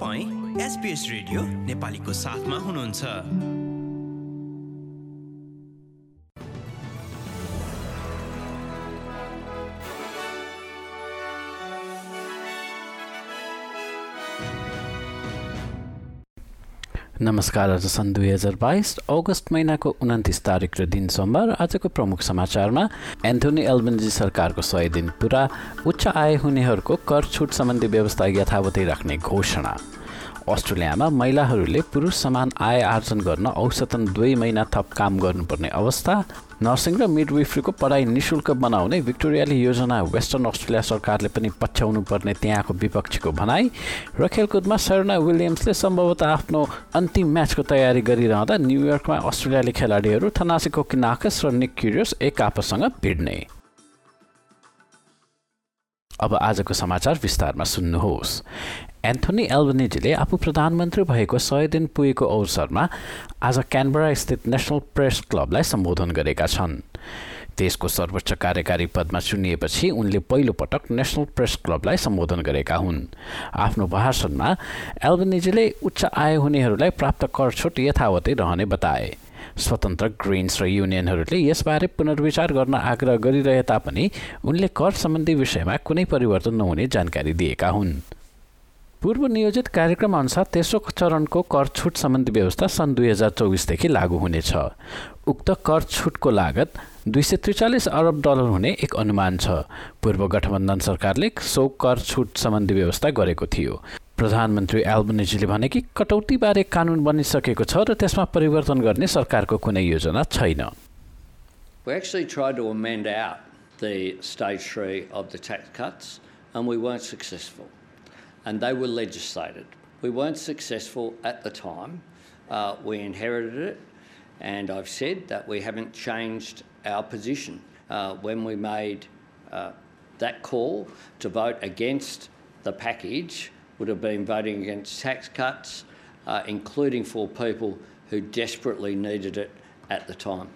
तपाईँ SBS radio नेपालीको साथमा हुनुहुन्छ। नमस्कार आज सन् दुई हजार बाइस अगस्त महिनाको उन्तिस तारिक र दिन सोमबार आजको प्रमुख समाचारमा एन्थोनी एल्बन्जी सरकारको सय दिन पुरा उच्च आय हुनेहरूको कर छुट सम्बन्धी व्यवस्था यथावतै राख्ने घोषणा। अस्ट्रेलियामा महिलाहरूले पुरुष समान आय आर्जन गर्न औसतन दुई महिना थप काम गर्नुपर्ने अवस्था। नर्सिङ र मिडविफ्रीको पढाइ निशुल्क बनाउने भिक्टोरियाली योजना वेस्टर्न अस्ट्रेलिया सरकारले पनि पछ्याउनु पर्ने त्यहाँको विपक्षीको भनाई। र खेलकुदमा सरणा विलियम्सले सम्भवतः आफ्नो अन्तिम म्याचको तयारी गरिरहँदा न्युयोर्कमा अस्ट्रेलियाली खेलाडीहरू थनासीको किनाकस र निक क्युरियस एक आपससँग भिड्ने। अब आजको समाचार विस्तारमा सुन्नुहोस्। एन्थोनी एल्बनिजीले आफू प्रधानमन्त्री भएको सय दिन पुगेको अवसरमा आज क्यानबरा स्थित नेसनल प्रेस क्लबलाई सम्बोधन गरेका छन्। देशको सर्वोच्च कार्यकारी पदमा चुनिएपछि उनले पहिलो पटक नेसनल प्रेस क्लबलाई सम्बोधन गरेका हुन्। आफ्नो भाषणमा एल्बनिजीले उच्च आय हुनेहरूलाई प्राप्त कर छुट यथावतै रहने बताए। स्वतन्त्र ग्रिन्स र युनियनहरूले यसबारे पुनर्विचार गर्न आग्रह गरिरहे तापनि उनले कर सम्बन्धी विषयमा कुनै परिवर्तन नहुने जानकारी दिएका हुन्। पूर्व नियोजित कार्यक्रम अनुसार तेस्रो चरणको कर छुट सम्बन्धी व्यवस्था सन् दुई हजार चौबिसदेखि लागू हुनेछ। उक्त कर छुटको लागत दुई सय त्रिचालिस अरब डलर हुने एक अनुमान छ। पूर्व गठबन्धन सरकारले सो कर छुट सम्बन्धी व्यवस्था गरेको थियो। प्रधानमन्त्री एल्बनेजीले भने कि कटौतीबारे कानुन बनिसकेको छ र त्यसमा परिवर्तन गर्ने सरकारको कुनै योजना छैन। And we weren't successful. And they were legislated. We weren't successful at the time. Uh, we inherited it, and I've said that we haven't changed our position. Uh, when we made uh, that call to vote against the package, would have been voting against tax cuts, uh, including for people who desperately needed it at the time.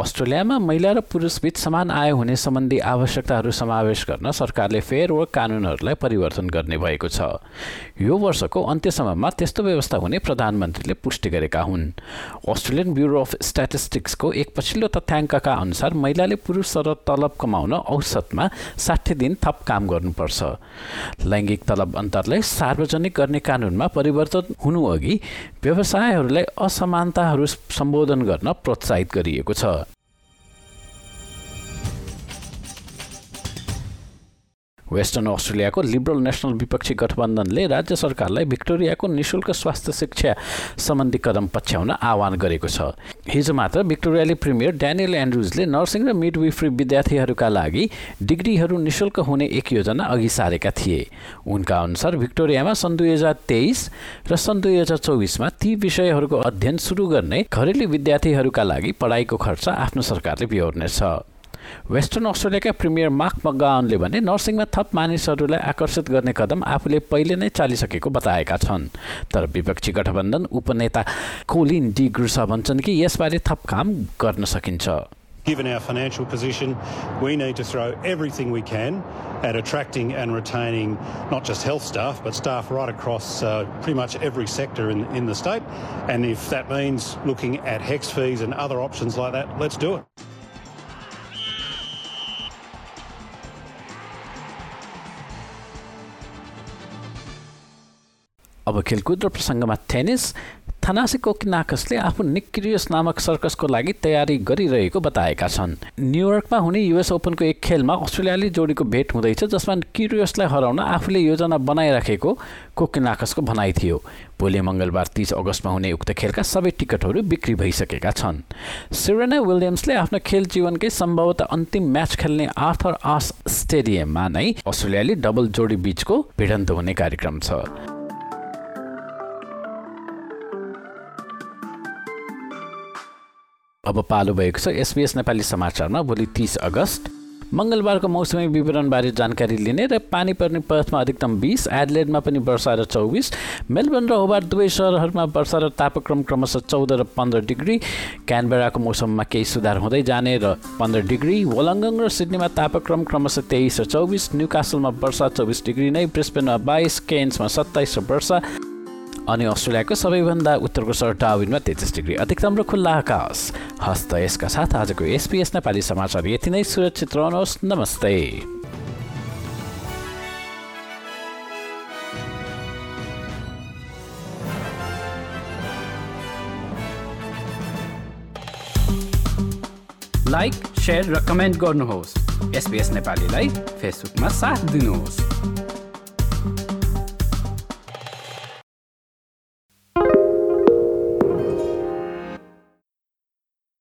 अस्ट्रेलियामा महिला र पुरुषबीच समान आय हुने सम्बन्धी आवश्यकताहरू समावेश गर्न सरकारले फेयर वर्क कानुनहरूलाई परिवर्तन गर्ने भएको छ। यो वर्षको अन्त्यसम्ममा त्यस्तो व्यवस्था हुने प्रधानमन्त्रीले पुष्टि गरेका हुन्। अस्ट्रेलियन ब्युरो अफ स्ट्याटिस्टिक्सको एक पछिल्लो तथ्याङ्कका अनुसार महिलाले पुरुष र तलब कमाउन औसतमा साठी दिन थप काम गर्नुपर्छ। लैङ्गिक तलब अन्तरलाई सार्वजनिक गर्ने कानुनमा परिवर्तन हुनुअघि व्यवसायहरूलाई असमानताहरू सम्बोधन गर्न प्रोत्साहित गरिएको छ। वेस्टर्न अस्ट्रेलियाको लिबरल नेसनल विपक्षी गठबन्धनले राज्य सरकारलाई भिक्टोरियाको निशुल्क स्वास्थ्य शिक्षा सम्बन्धी कदम पछ्याउन आह्वान गरेको छ। हिजो मात्र भिक्टोरियाली प्रिमियर ड्यानियल एन्ड्रुजले नर्सिङ र मिडविफ्री विद्यार्थीहरूका लागि डिग्रीहरू निशुल्क हुने एक योजना अघि सारेका थिए। उनका अनुसार भिक्टोरियामा सन् दुई हजार तेइस र सन् दुई हजार चौबिसमा ती विषयहरूको अध्ययन सुरु गर्ने घरेलु विद्यार्थीहरूका लागि पढाइको खर्च आफ्नो सरकारले बिहोर्नेछ। वेस्टर्न अस्ट्रेलियाका प्रिमियर मार्क मगाउनले भने नर्सिङमा थप मानिसहरूलाई आकर्षित गर्ने कदम आफूले पहिले नै चालिसकेको बताएका छन् तर विपक्षी गठबन्धन उपनेता कोलिन डी ग्रुसा भन्छन् कि यसबारे थप काम गर्न सकिन्छ Given our financial position, we need to throw everything we can at attracting and retaining not just health staff, but staff right across uh, pretty much every sector in, in the state. And if that means looking at HEX fees and other options like that, let's do. अब खेलकुद र प्रसङ्गमा tennis थनासी कोकिनाकसले आफू निक्रियस नामक सर्कसको लागि तयारी गरिरहेको बताएका छन्। न्युयोर्कमा हुने युएस ओपनको एक खेलमा अस्ट्रेलियाली जोडीको भेट हुँदैछ जसमा क्युरियसलाई हराउन आफूले योजना बनाइराखेको कोकिनाकसको भनाइ थियो। भोलि मङ्गलबार तिस अगस्तमा हुने उक्त खेलका सबै टिकटहरू बिक्री भइसकेका छन्। सिरेना विलियम्सले आफ्नो खेल जीवनकै सम्भवतः अन्तिम म्याच खेल्ने आर्थर आस स्टेडियममा नै अस्ट्रेलियाली डबल जोडी बिचको भिडन्त हुने कार्यक्रम छ। अब पालो भएको छ। एसबिएस नेपाली समाचारमा भोलि तिस अगस्त। मङ्गलबारको मौसमी विवरणबारे जानकारी लिने र पानी पर्ने पर्थमा अधिकतम बिस एडलेडमा पनि वर्षा र चौबिस। मेलबर्न र होबार दुवै सहरहरूमा वर्षा र तापक्रम क्रमशः चौध र पन्ध्र डिग्री। क्यानबेराको मौसममा केही सुधार हुँदै जाने र पन्ध्र डिग्री। वलङ्गङ र सिडनीमा तापक्रम क्रमशः तेइस र चौबिस। न्यू कासलमा वर्षा चौबिस डिग्री नै। ब्रिस्बेनमा बाइस केन्समा सत्ताइस र वर्षा। अनि अस्ट्रेलियाको सबैभन्दा उत्तरको सहर टाविनमा तेत्तिस डिग्री अधिकतम र खुल्ला आकाश। हस्त यसका साथ आजको एसपिएस नेपाली समाचार यति नै। सुरक्षित रहनुहोस्। नमस्ते। लाइक सेयर र कमेन्ट गर्नुहोस्। एसपिएस नेपालीलाई फेसबुकमा साथ दिनुहोस्।